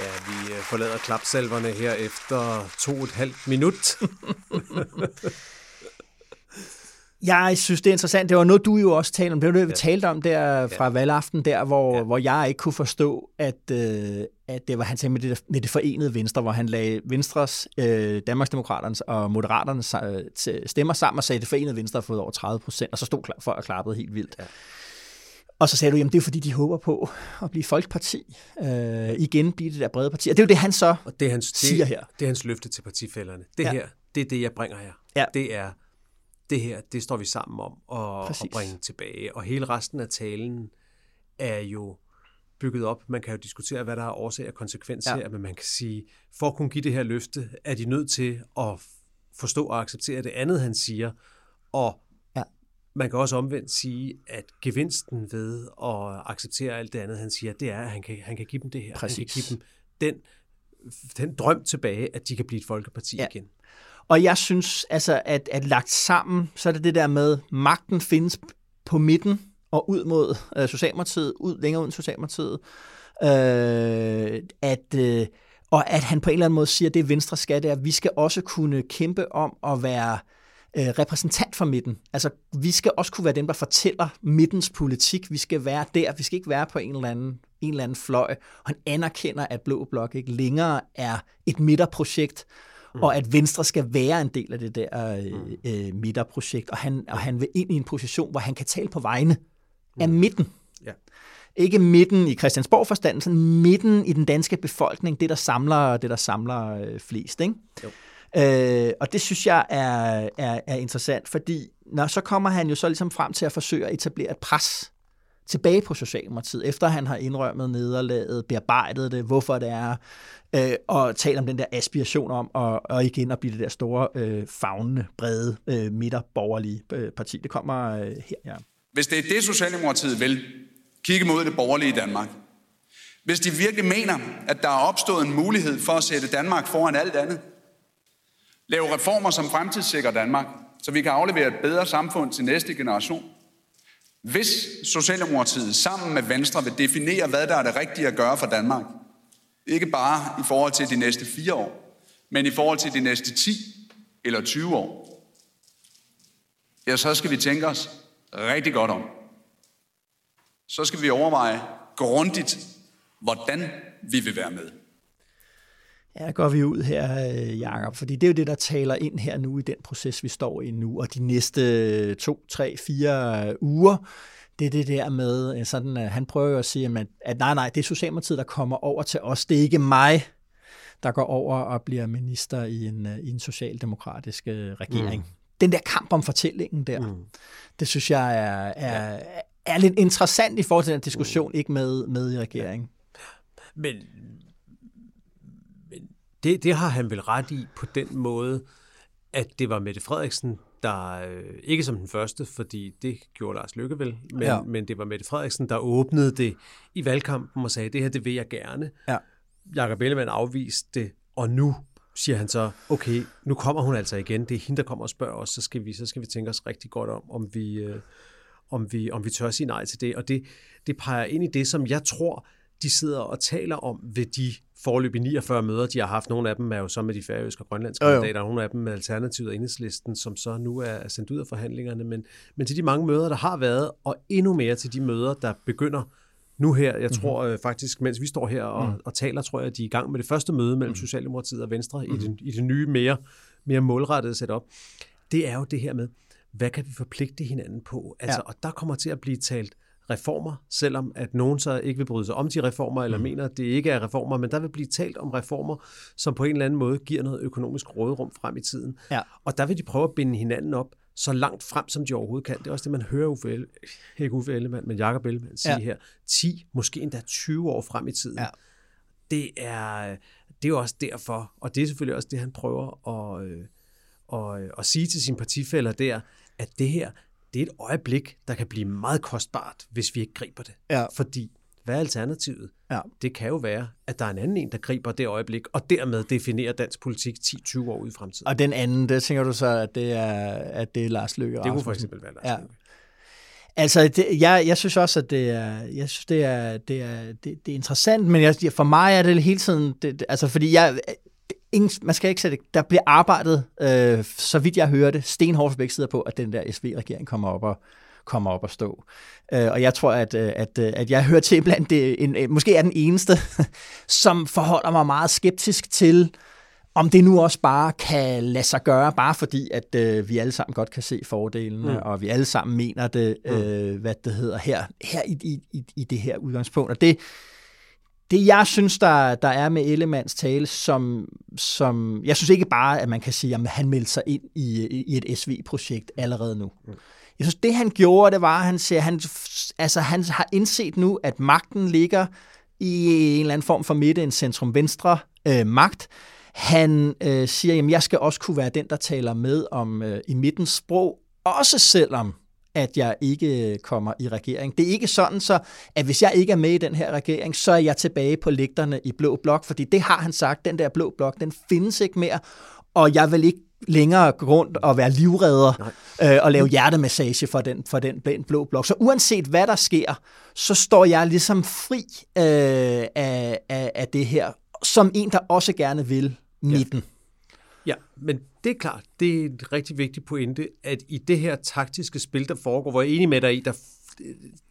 Speaker 2: Ja, vi øh, forlader klapsalverne her efter to og et halvt minut.
Speaker 1: Jeg synes, det er interessant. Det var noget, du jo også talte om. Det var noget, vi ja. talte om der fra ja. valgaften, der hvor, ja. hvor jeg ikke kunne forstå, at, øh, at det var, han sagde med det, med det forenede Venstre, hvor han lagde Venstres, øh, Danmarksdemokraternes og Moderaternes øh, stemmer sammen og sagde, at det forenede Venstre har fået over 30 procent, og så stod folk og klappede helt vildt. Ja. Og så sagde du, jamen det er fordi, de håber på at blive folkeparti. Øh, igen blive det der brede parti. Og det er jo det, han så og det er hans, siger her.
Speaker 2: Det er hans løfte til partifælderne. Det ja. her, det er det, jeg bringer her. Ja. Det er det her, det står vi sammen om at, at bringe tilbage. Og hele resten af talen er jo bygget op. Man kan jo diskutere, hvad der er årsag og konsekvens ja. her, men man kan sige, for at kunne give det her løfte, er de nødt til at forstå og acceptere det andet, han siger, og. Man kan også omvendt sige, at gevinsten ved at acceptere alt det andet, han siger, det er, at han kan, han kan give dem det her. Præcis. Han kan give dem den, den drøm tilbage, at de kan blive et folkeparti ja. igen.
Speaker 1: Og jeg synes, altså, at, at lagt sammen, så er det det der med, magten findes på midten og ud mod øh, Socialdemokratiet, ud længere ud end Socialdemokratiet. Øh, at, øh, og at han på en eller anden måde siger, at det Venstre skal, det er, at vi skal også kunne kæmpe om at være øh, repræsentant for midten. Altså, vi skal også kunne være dem, der fortæller midtens politik. Vi skal være der. Vi skal ikke være på en eller anden, en eller anden fløj. Og han anerkender, at Blå Blok ikke længere er et midterprojekt, mm. og at Venstre skal være en del af det der øh, mm. øh, midterprojekt, og han, og han vil ind i en position, hvor han kan tale på vegne mm. af midten. Ja. Ikke midten i Christiansborg-forstanden, sådan midten i den danske befolkning, det der samler, det der samler øh, flest. Ikke? Jo. Øh, og det synes jeg er, er, er interessant, fordi når så kommer han jo så ligesom frem til at forsøge at etablere et pres tilbage på Socialdemokratiet, efter han har indrømmet nederlaget, bearbejdet det, hvorfor det er, øh, og tale om den der aspiration om at, og igen at blive det der store, øh, fagnende, brede, øh, midterborgerlige øh, parti. Det kommer øh, her, ja.
Speaker 3: Hvis det er det, Socialdemokratiet vil, kigge mod det borgerlige Danmark. Hvis de virkelig mener, at der er opstået en mulighed for at sætte Danmark foran alt andet, lave reformer, som fremtidssikrer Danmark, så vi kan aflevere et bedre samfund til næste generation. Hvis Socialdemokratiet sammen med Venstre vil definere, hvad der er det rigtige at gøre for Danmark, ikke bare i forhold til de næste fire år, men i forhold til de næste 10 eller 20 år. Ja, så skal vi tænke os rigtig godt om. Så skal vi overveje grundigt, hvordan vi vil være med.
Speaker 1: Ja, går vi ud her, øh, Jacob, fordi det er jo det, der taler ind her nu i den proces, vi står i nu, og de næste to, tre, fire uger, det er det der med, øh, sådan, øh, han prøver jo at sige, at, at nej, nej, det er Socialdemokratiet, der kommer over til os. Det er ikke mig, der går over og bliver minister i en, øh, i en socialdemokratisk regering. Mm. Den der kamp om fortællingen der, mm. det synes jeg er, er, er lidt interessant i forhold til den diskussion, mm. ikke med, med i regeringen.
Speaker 2: Men det, det har han vel ret i på den måde, at det var Mette Frederiksen, der øh, ikke som den første, fordi det gjorde Lars Lykke vel, men, ja. men det var Mette Frederiksen, der åbnede det i valgkampen og sagde, det her, det vil jeg gerne. Ja. Jakob Ellemann afviste det, og nu siger han så, okay, nu kommer hun altså igen, det er hende, der kommer og spørger os, så skal vi, så skal vi tænke os rigtig godt om, om vi, øh, om vi, om vi tør sige nej til det. Og det, det peger ind i det, som jeg tror, de sidder og taler om ved de forløb 49 møder, de har haft. Nogle af dem er jo så med de færøske og grønlandske jo, jo. mandater, nogle af dem med Alternativet og Enhedslisten, som så nu er sendt ud af forhandlingerne. Men, men til de mange møder, der har været, og endnu mere til de møder, der begynder nu her. Jeg mhm. tror mm-hmm. faktisk, mens vi står her og, mm. og taler, tror jeg, at de er i gang med det første møde mellem mm. Socialdemokratiet og Venstre mm. i, den, i det nye, mere, mere målrettede setup. Det er jo det her med, hvad kan vi forpligte hinanden på? Altså, ja. Og der kommer til at blive talt reformer, selvom at nogen så ikke vil bryde sig om de reformer, eller mm. mener, at det ikke er reformer, men der vil blive talt om reformer, som på en eller anden måde giver noget økonomisk råderum frem i tiden. Ja. Og der vil de prøve at binde hinanden op så langt frem, som de overhovedet kan. Det er også det, man hører Uffe, Elle, ikke Uffe Ellemann, men Jacob Ellemann sige ja. her. 10, måske endda 20 år frem i tiden. Ja. Det, er, det er jo også derfor, og det er selvfølgelig også det, han prøver at, øh, at, at sige til sine partifælder der, at det her, det er et øjeblik, der kan blive meget kostbart, hvis vi ikke griber det. Ja. Fordi, hvad er alternativet? Ja. Det kan jo være, at der er en anden en, der griber det øjeblik, og dermed definerer dansk politik 10-20 år ud i fremtiden.
Speaker 1: Og den anden, det tænker du så, at det er, at det er Lars Løkke
Speaker 2: Det kunne for eksempel være Lars ja. Løkke.
Speaker 1: Altså, det, jeg, jeg synes også, at det er, jeg synes, det er, det er, det, det er interessant, men jeg, for mig er det hele tiden, det, altså, fordi jeg, ingen, man skal ikke sætte, der bliver arbejdet, øh, så vidt jeg hørte, stenhårdt begge sider på, at den der SV-regering kommer op og, kommer op og stå. Øh, og jeg tror, at, øh, at, øh, at jeg hører til blandt det, en, måske er den eneste, som forholder mig meget skeptisk til, om det nu også bare kan lade sig gøre, bare fordi, at øh, vi alle sammen godt kan se fordelene, mm. og vi alle sammen mener det, mm. øh, hvad det hedder her, her i, i, i det her udgangspunkt. Og det, det jeg synes, der, der er med Ellemands tale, som, som jeg synes ikke bare, at man kan sige, at han meldte sig ind i, i et SV-projekt allerede nu. Mm. Jeg synes, det han gjorde, det var, at han, siger, han, altså, han har indset nu, at magten ligger i en eller anden form for midte, en centrum-venstre øh, magt. Han øh, siger, at jeg skal også kunne være den, der taler med om øh, i midtens sprog, også selvom at jeg ikke kommer i regering. Det er ikke sådan så, at hvis jeg ikke er med i den her regering, så er jeg tilbage på lægterne i Blå Blok, fordi det har han sagt, den der Blå Blok, den findes ikke mere, og jeg vil ikke længere gå rundt og være livredder øh, og lave hjertemassage for den, for den blå blok. Så uanset hvad der sker, så står jeg ligesom fri øh, af, af, af det her, som en, der også gerne vil midten. Ja.
Speaker 2: Ja, men det er klart, det er et rigtig vigtigt pointe, at i det her taktiske spil, der foregår, hvor jeg er enig med dig i, der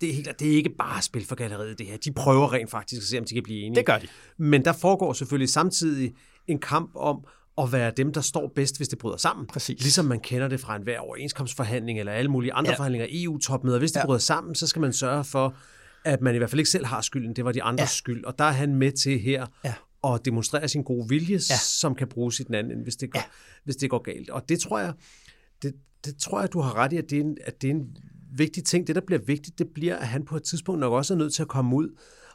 Speaker 2: det er, helt, det er ikke bare spil for galleriet, det her. De prøver rent faktisk at se, om de kan blive enige.
Speaker 1: Det gør de.
Speaker 2: Men der foregår selvfølgelig samtidig en kamp om at være dem, der står bedst, hvis det bryder sammen.
Speaker 1: Præcis.
Speaker 2: Ligesom man kender det fra en hver overenskomstforhandling eller alle mulige andre ja. forhandlinger, EU-topmøder. Hvis det ja. bryder sammen, så skal man sørge for, at man i hvert fald ikke selv har skylden. Det var de andres ja. skyld. Og der er han med til her ja. At demonstrere sin gode vilje, ja. som kan bruges i den anden, hvis det, går, ja. hvis det går galt. Og det tror jeg, det, det tror jeg, du har ret i, at det, er en, at det er en vigtig ting. Det, der bliver vigtigt, det bliver, at han på et tidspunkt nok også er nødt til at komme ud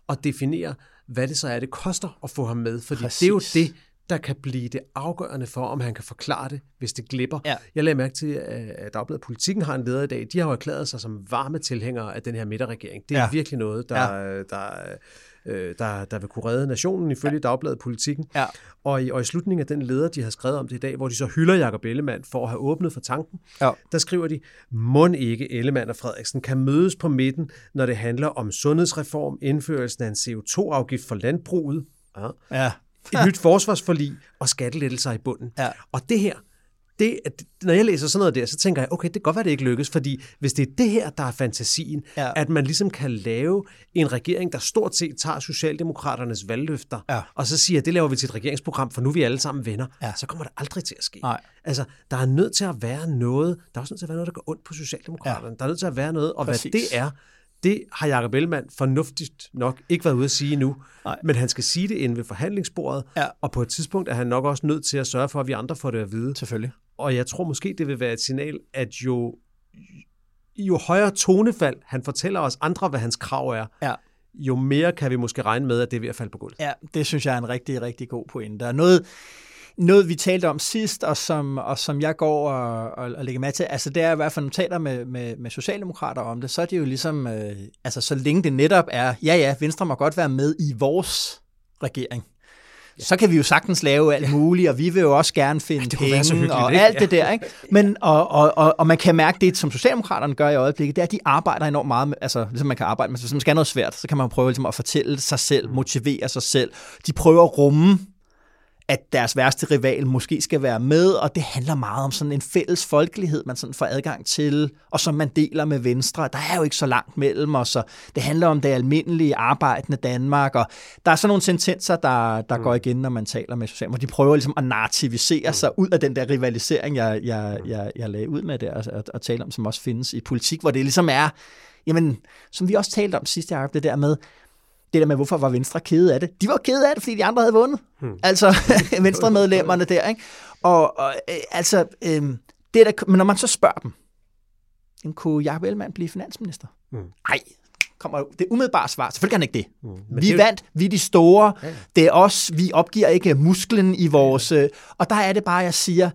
Speaker 2: og definere, hvad det så er, det koster at få ham med. Fordi Præcis. det er jo det, der kan blive det afgørende for, om han kan forklare det, hvis det glipper. Ja. Jeg lagde mærke til, at Dagbladet Politikken har en leder i dag. De har jo erklæret sig som varme tilhængere af den her midterregering. Det er ja. virkelig noget, der, ja. der, øh, der, der vil kunne redde nationen ifølge ja. Dagbladet Politikken. Ja. Og, i, og i slutningen af den leder, de har skrevet om det i dag, hvor de så hylder Jacob Ellemann for at have åbnet for tanken, ja. der skriver de, må ikke Ellemann og Frederiksen kan mødes på midten, når det handler om sundhedsreform, indførelsen af en CO2-afgift for landbruget, Ja. ja et nyt forsvarsforlig og skattelettelser i bunden. Ja. Og det her, det, når jeg læser sådan noget der, så tænker jeg, okay, det kan godt være, det ikke lykkes, fordi hvis det er det her, der er fantasien, ja. at man ligesom kan lave en regering, der stort set tager Socialdemokraternes valgløfter, ja. og så siger, det laver vi til et regeringsprogram, for nu er vi alle sammen venner, ja. så kommer det aldrig til at ske. Nej. Altså, der er nødt til at være noget, der er også nødt til at være noget, der går ondt på Socialdemokraterne. Ja. Der er nødt til at være noget, og Præcis. hvad det er, det har Jacob Ellemann fornuftigt nok ikke været ude at sige nu, men han skal sige det inde ved forhandlingsbordet, ja. og på et tidspunkt er han nok også nødt til at sørge for, at vi andre får det at vide.
Speaker 1: Selvfølgelig.
Speaker 2: Og jeg tror måske, det vil være et signal, at jo, jo højere tonefald han fortæller os andre, hvad hans krav er, ja. jo mere kan vi måske regne med, at det er ved at falde på gulvet.
Speaker 1: Ja, det synes jeg er en rigtig, rigtig god pointe. Der er noget, noget, vi talte om sidst, og som, og som jeg går og, og, og lægger med til, altså det er i hvert fald, når taler med, med, med socialdemokrater om det, så er det jo ligesom, øh, altså så længe det netop er, ja ja, Venstre må godt være med i vores regering, Ja. Så kan vi jo sagtens lave alt muligt, og vi vil jo også gerne finde ja, penge og ikke? alt det der. Ikke? Men, og, og, og, og man kan mærke det, som Socialdemokraterne gør i øjeblikket, det er, at de arbejder enormt meget med, altså ligesom man kan arbejde med, hvis man skal have noget svært, så kan man prøve ligesom, at fortælle sig selv, motivere sig selv. De prøver at rumme at deres værste rival måske skal være med, og det handler meget om sådan en fælles folkelighed, man sådan får adgang til, og som man deler med Venstre. Der er jo ikke så langt mellem os, og det handler om det almindelige arbejdende Danmark, og der er sådan nogle sentenser, der, der mm. går igen, når man taler med Socialdemokrater. De prøver ligesom at nativisere mm. sig ud af den der rivalisering, jeg, jeg, jeg, jeg lagde ud med der, og, og, tale om, som også findes i politik, hvor det ligesom er, jamen, som vi også talte om sidste år, det der med, det der med, hvorfor var Venstre kede af det. De var kede af det, fordi de andre havde vundet. Hmm. Altså, Venstre-medlemmerne der, ikke? Og, og øh, altså, øh, det der, men når man så spørger dem, jamen, kunne Jacob Ellemann blive finansminister? Nej, hmm. kommer det umiddelbare svar. Selvfølgelig kan han ikke det. Mm. vi det... vandt, vi er de store, ja. det er os, vi opgiver ikke musklen i vores... Ja. Øh, og der er det bare, jeg siger,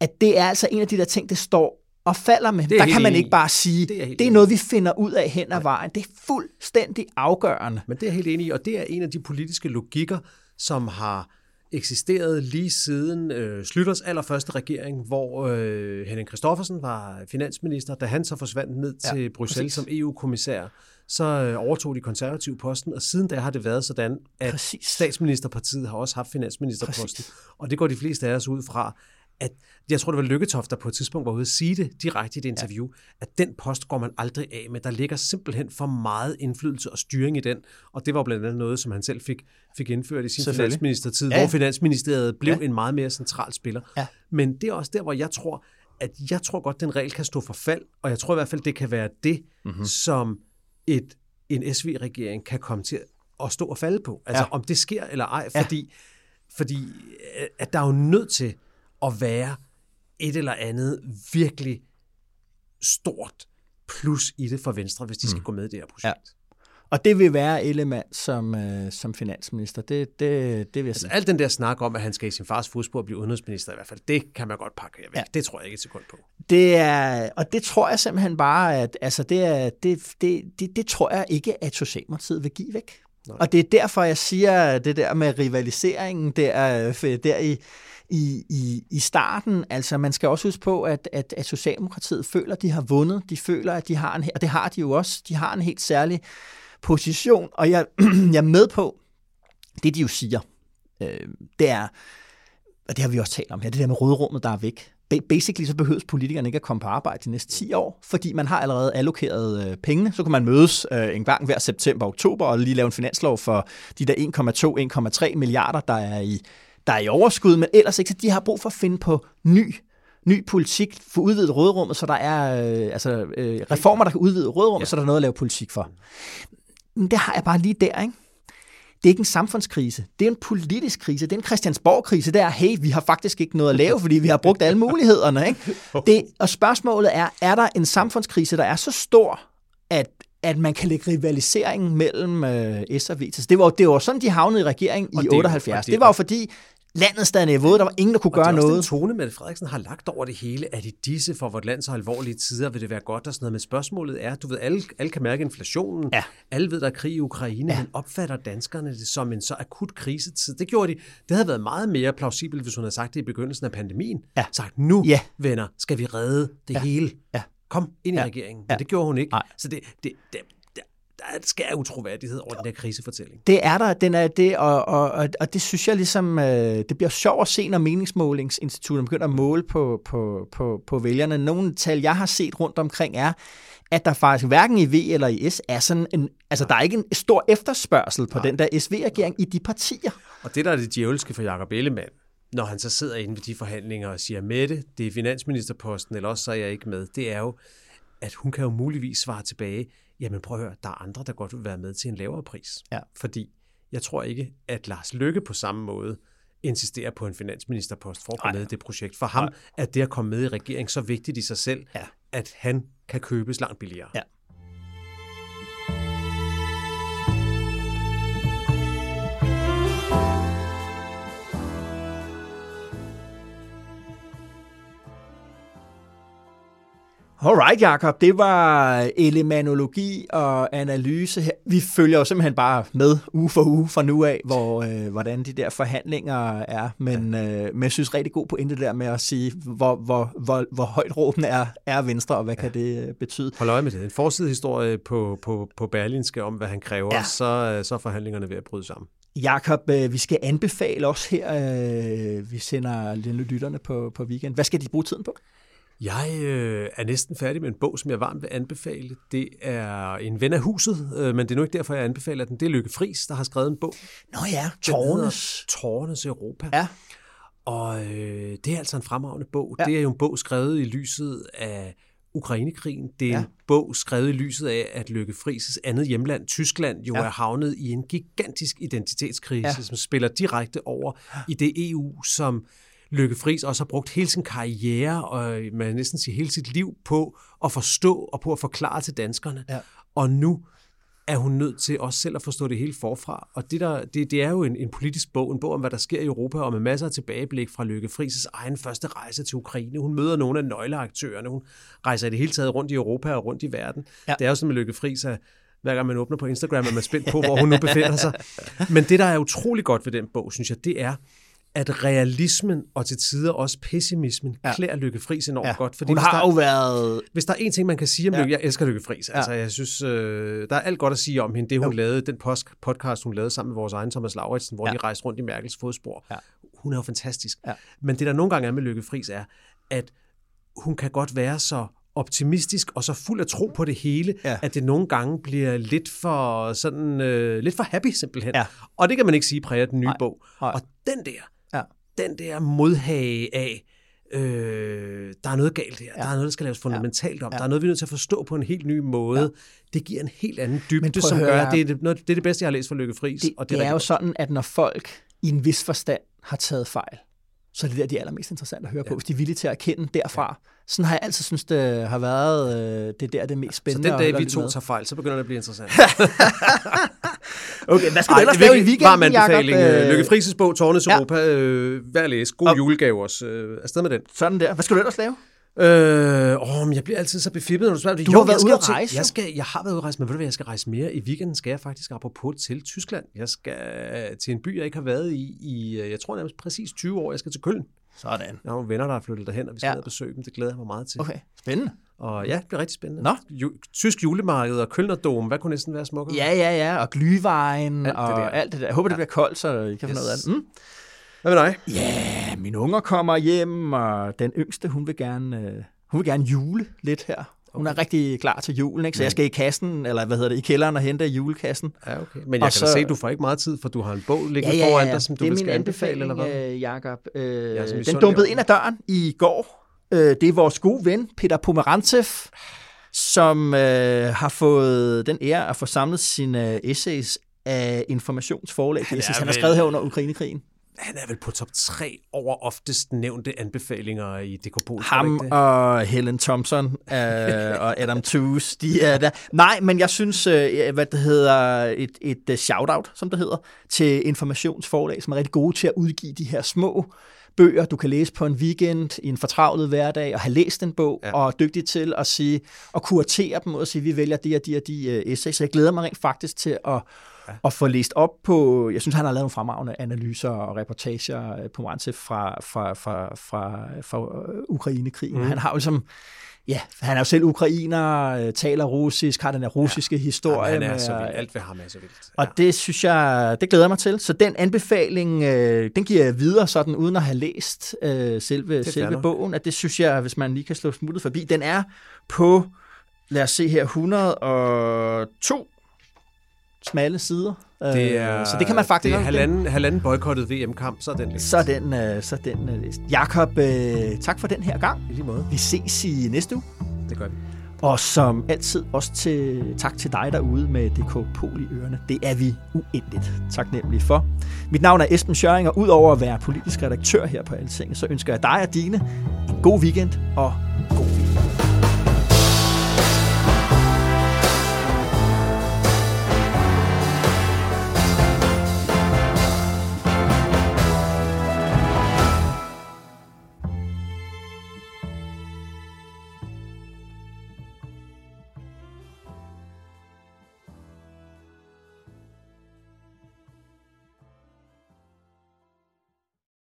Speaker 1: at det er altså en af de der ting, det står og falder med. Der kan man ikke bare sige, det er, det er noget, vi finder ud af hen ad vejen. Det er fuldstændig afgørende.
Speaker 2: Men det er jeg helt enig i, og det er en af de politiske logikker, som har eksisteret lige siden øh, Slytters allerførste regering, hvor øh, Henning Christoffersen var finansminister. Da han så forsvandt ned ja, til Bruxelles præcis. som EU-kommissær, så øh, overtog de konservative posten, og siden da har det været sådan, at præcis. statsministerpartiet har også haft finansministerposten. Præcis. Og det går de fleste af os ud fra, at jeg tror, det var Lykketoft, der på et tidspunkt var ude at sige det direkte i et interview, ja. at den post går man aldrig af med. Der ligger simpelthen for meget indflydelse og styring i den, og det var blandt andet noget, som han selv fik, fik indført i sin finansministertid, ja. hvor Finansministeriet blev ja. en meget mere central spiller. Ja. Men det er også der, hvor jeg tror, at jeg tror godt, den regel kan stå for fald, og jeg tror i hvert fald, det kan være det, mm-hmm. som et, en SV-regering kan komme til at stå og falde på. Altså ja. om det sker eller ej, fordi, ja. fordi at der er jo nødt til at være et eller andet virkelig stort plus i det for Venstre, hvis de skal mm. gå med i det her projekt. Ja.
Speaker 1: Og det vil være Ellemann som, øh, som finansminister. Det, det, det vil jeg altså,
Speaker 2: sige. Alt den der snak om, at han skal i sin fars fodspor blive udenrigsminister i hvert fald, det kan man godt pakke væk. Ja. Det tror jeg ikke et sekund på.
Speaker 1: Det er, og det tror jeg simpelthen bare, at altså det, er, det, det, det, det tror jeg ikke, at Socialdemokratiet vil give væk. Nej. Og det er derfor, jeg siger det der med rivaliseringen der, øh, der i, i, i, i starten. Altså, man skal også huske på, at, at, at Socialdemokratiet føler, at de har vundet. De føler, at de har en, og det har de jo også, de har en helt særlig position. Og jeg, jeg er med på, det de jo siger, øh, det er, og det har vi også talt om her, det der med rødrummet, der er væk. Basically så behøves politikerne ikke at komme på arbejde de næste 10 år, fordi man har allerede allokeret øh, pengene. Så kan man mødes øh, en gang hver september og oktober og lige lave en finanslov for de der 1,2-1,3 milliarder, der er i der er i overskud, men ellers ikke. Så de har brug for at finde på ny ny politik, for udvidet rådrummet, så der er øh, altså, øh, reformer, der kan udvide rådrummet, ja. så der er noget at lave politik for. Men det har jeg bare lige der, ikke? Det er ikke en samfundskrise, det er en politisk krise, det er en Christiansborg-krise, det er, hey, vi har faktisk ikke noget at lave, fordi vi har brugt alle mulighederne. Ikke? Det, og spørgsmålet er, er der en samfundskrise, der er så stor, at at man kan lægge rivaliseringen mellem øh, S og V. Så det var, det var sådan, de havnede i regeringen i 78. Det, det var jo fordi, landet stadig niveauet. Der var ingen, der kunne og gøre noget.
Speaker 2: Det er tone, Mette Frederiksen har lagt over det hele. Er det disse for vort land så alvorlige tider? Vil det være godt og sådan noget? Men spørgsmålet er, du ved, alle, alle kan mærke inflationen. Ja. Alle ved, der er krig i Ukraine. Ja. Men opfatter danskerne det som en så akut krisetid? Det gjorde de. Det havde været meget mere plausibelt, hvis hun havde sagt det i begyndelsen af pandemien. Ja. Sagt, nu, ja. venner, skal vi redde det ja. hele. Ja. Kom ind i ja. regeringen. Men ja. det gjorde hun ikke. Nej. Så det, det, det, der skal utroværdighed over den der krisefortælling.
Speaker 1: Det er der, den er det, og, og, og det synes jeg ligesom, øh, det bliver sjovt at se, når meningsmålingsinstituttet begynder at måle på, på, på, på vælgerne. Nogle tal, jeg har set rundt omkring, er, at der faktisk hverken i V eller i S er sådan en, altså der er ikke en stor efterspørgsel på Nej. den der SV-regering i de partier.
Speaker 2: Og det, der er det djævelske for Jacob Ellemann, når han så sidder inde ved de forhandlinger og siger, Mette, det er finansministerposten, eller også så er jeg ikke med, det er jo, at hun kan jo muligvis svare tilbage, jamen prøv at høre, der er andre, der godt vil være med til en lavere pris. Ja. Fordi jeg tror ikke, at Lars Lykke på samme måde insisterer på en finansministerpost for at komme med i det projekt. For ham Ej. er det at komme med i regering så vigtigt i sig selv, ja. at han kan købes langt billigere. Ja.
Speaker 1: Alright, Jacob. Det var elementologi og analyse her. Vi følger jo simpelthen bare med uge for uge fra nu af, hvor, øh, hvordan de der forhandlinger er. Men, øh, men jeg synes rigtig god pointe der med at sige, hvor, hvor, hvor, hvor højt råben er, er Venstre, og hvad ja. kan det øh, betyde.
Speaker 2: Hold øje med det. En forsidehistorie på, på, på Berlinske om, hvad han kræver, ja. så, så er forhandlingerne ved at bryde sammen.
Speaker 1: Jakob, øh, vi skal anbefale os her. Øh, vi sender lytterne på, på weekend. Hvad skal de bruge tiden på?
Speaker 2: Jeg øh, er næsten færdig med en bog, som jeg varmt vil anbefale. Det er en ven af huset, øh, men det er nu ikke derfor, jeg anbefaler den. Det er Lykke Friis, der har skrevet en bog.
Speaker 1: Nå ja, Tårnes.
Speaker 2: Tårnes Europa.
Speaker 1: Ja.
Speaker 2: Og øh, det er altså en fremragende bog. Ja. Det er jo en bog skrevet i lyset af Ukrainekrigen. Det er ja. en bog skrevet i lyset af, at Lykke Friis' andet hjemland, Tyskland, jo ja. er havnet i en gigantisk identitetskrise, ja. som spiller direkte over i det EU, som Lykke Friis også har brugt hele sin karriere, og man næsten sige hele sit liv på at forstå og på at forklare til danskerne. Ja. Og nu er hun nødt til også selv at forstå det hele forfra. Og det, der, det, det er jo en, en politisk bog, en bog om, hvad der sker i Europa, og med masser af tilbageblik fra Lykke Friis' egen første rejse til Ukraine. Hun møder nogle af nøgleaktørerne. Hun rejser i det hele taget rundt i Europa og rundt i verden. Ja. Det er jo sådan med Lykke Friis, at hver gang man åbner på Instagram, er man spændt på, hvor hun nu befinder sig. Men det, der er utrolig godt ved den bog, synes jeg, det er, at realismen og til tider også pessimismen ja. klæder Lykke Friis enormt ja. godt.
Speaker 1: Fordi Hun har der, jo været...
Speaker 2: Hvis der er en ting, man kan sige om ja. Lykke, jeg elsker Lykke Friis. Ja. Altså, jeg synes, øh, der er alt godt at sige om hende. Det, hun jo. lavede, den podcast, hun lavede sammen med vores egen Thomas Lauritsen, hvor ja. de rejste rundt i Merkels fodspor. Ja. Hun er jo fantastisk. Ja. Men det, der nogle gange er med Lykke Friis, er, at hun kan godt være så optimistisk og så fuld af tro på det hele, ja. at det nogle gange bliver lidt for sådan øh, lidt for happy simpelthen. Ja. Og det kan man ikke sige præger den nye Nej. bog. Nej. Og den der, den der modhage af, øh, der er noget galt her, ja. der er noget, der skal laves fundamentalt om, ja. der er noget, vi er nødt til at forstå på en helt ny måde. Ja. Det giver en helt anden dybde, som gør, at det er det, noget, det er det bedste, jeg har læst fra Lykke Friis.
Speaker 1: Det, og det, det er, er jo sådan, at når folk i en vis forstand har taget fejl, så er det der, de er allermest interessant at høre ja. på, hvis de er villige til at erkende derfra. Ja. Sådan har jeg altid synes det har været, øh, det der, det er mest spændende.
Speaker 2: Så den dag, vi to tager fejl, så begynder det at blive interessant.
Speaker 1: okay, hvad skal du ellers lave i weekenden, Varm
Speaker 2: anbefaling. Jacob? Øh, Lykke Frises bog, Tårnes ja. Europa. Øh, hver læse. God og, julegave også. Øh, afsted med den.
Speaker 1: Sådan der. Hvad skal du ellers lave?
Speaker 2: Øh, åh, men jeg bliver altid så befippet, når du spørger.
Speaker 1: Du jo, har været ude at rejse.
Speaker 2: Jeg, skal, jeg har været ude at rejse, men ved du hvad, jeg skal rejse mere. I weekenden skal jeg faktisk apropos til Tyskland. Jeg skal til en by, jeg ikke har været i, i jeg tror nærmest præcis 20 år. Jeg skal til Køln.
Speaker 1: Sådan.
Speaker 2: Jeg har nogle venner, der har flyttet derhen, og vi skal ja. ned og besøge dem. Det glæder jeg mig meget til.
Speaker 1: Okay, spændende.
Speaker 2: Og ja, det bliver rigtig spændende.
Speaker 1: Nå.
Speaker 2: Ju- tysk julemarked og Kølnerdom, hvad kunne næsten være smukkere?
Speaker 1: Ja, ja, ja, og glyvejen alt og det der. alt det der. Jeg håber, ja. det bliver koldt, så I kan yes. få noget af det. Mm.
Speaker 2: Hvad med dig?
Speaker 1: Ja, mine unger kommer hjem, og den yngste, hun vil gerne, øh, hun vil gerne jule lidt her. Hun er rigtig klar til julen, ikke? så jeg skal i kassen, eller hvad hedder det, i kælderen og hente julekassen.
Speaker 2: Ja, okay. Men jeg og kan så, se, at du får ikke meget tid, for du har en bog liggende ja, ja, ja. foran dig, som du vil skal anbefale, eller hvad?
Speaker 1: Øh, Jakob. Øh, ja, den dumpede ind ad døren i går. Øh, det er vores gode ven, Peter Pomerantsev, som øh, har fået den ære at få samlet sine essays af informationsforlag. Han, han har skrevet her under Ukrainekrigen
Speaker 2: han er vel på top 3 over oftest nævnte anbefalinger i Dekopol.
Speaker 1: Ham og Helen Thompson øh, og Adam Tooze, de er der. Nej, men jeg synes, øh, hvad det hedder, et, et uh, shout-out, som det hedder, til informationsforlag, som er rigtig gode til at udgive de her små bøger, du kan læse på en weekend i en fortravlet hverdag, og have læst en bog, ja. og er dygtig til at sige, og kuratere dem, og sige, vi vælger de og de og de uh, essays. Så jeg glæder mig rent faktisk til at ja. og få læst op på, jeg synes, han har lavet nogle fremragende analyser og reportager øh, på Moranse fra, fra, fra, fra, fra øh, Ukrainekrigen. Mm. Han har jo ligesom, ja, han er jo selv ukrainer, øh, taler russisk, har den her russiske ja. historie.
Speaker 2: Jamen, han er så vildt. Alt ved ham er så vildt.
Speaker 1: Ja. Og det synes jeg, det glæder mig til. Så den anbefaling, den giver jeg videre sådan, uden at have læst øh, selve, selve bogen, at det synes jeg, hvis man lige kan slå smuttet forbi, den er på, lad os se her, 102 smalle sider.
Speaker 2: Det øh, er, så det kan man faktisk... Det er halvanden, halvanden boykottet VM-kamp, så er den
Speaker 1: læst. Så den, øh, så den øh, læst. Jakob, tak for den her gang.
Speaker 2: I lige måde.
Speaker 1: Vi ses i næste uge.
Speaker 2: Det gør vi.
Speaker 1: Og som altid også til, tak til dig derude med DK Pol i ørerne. Det er vi uendeligt taknemmelige for. Mit navn er Esben Schøring, og udover at være politisk redaktør her på Altinget, så ønsker jeg dig og dine en god weekend og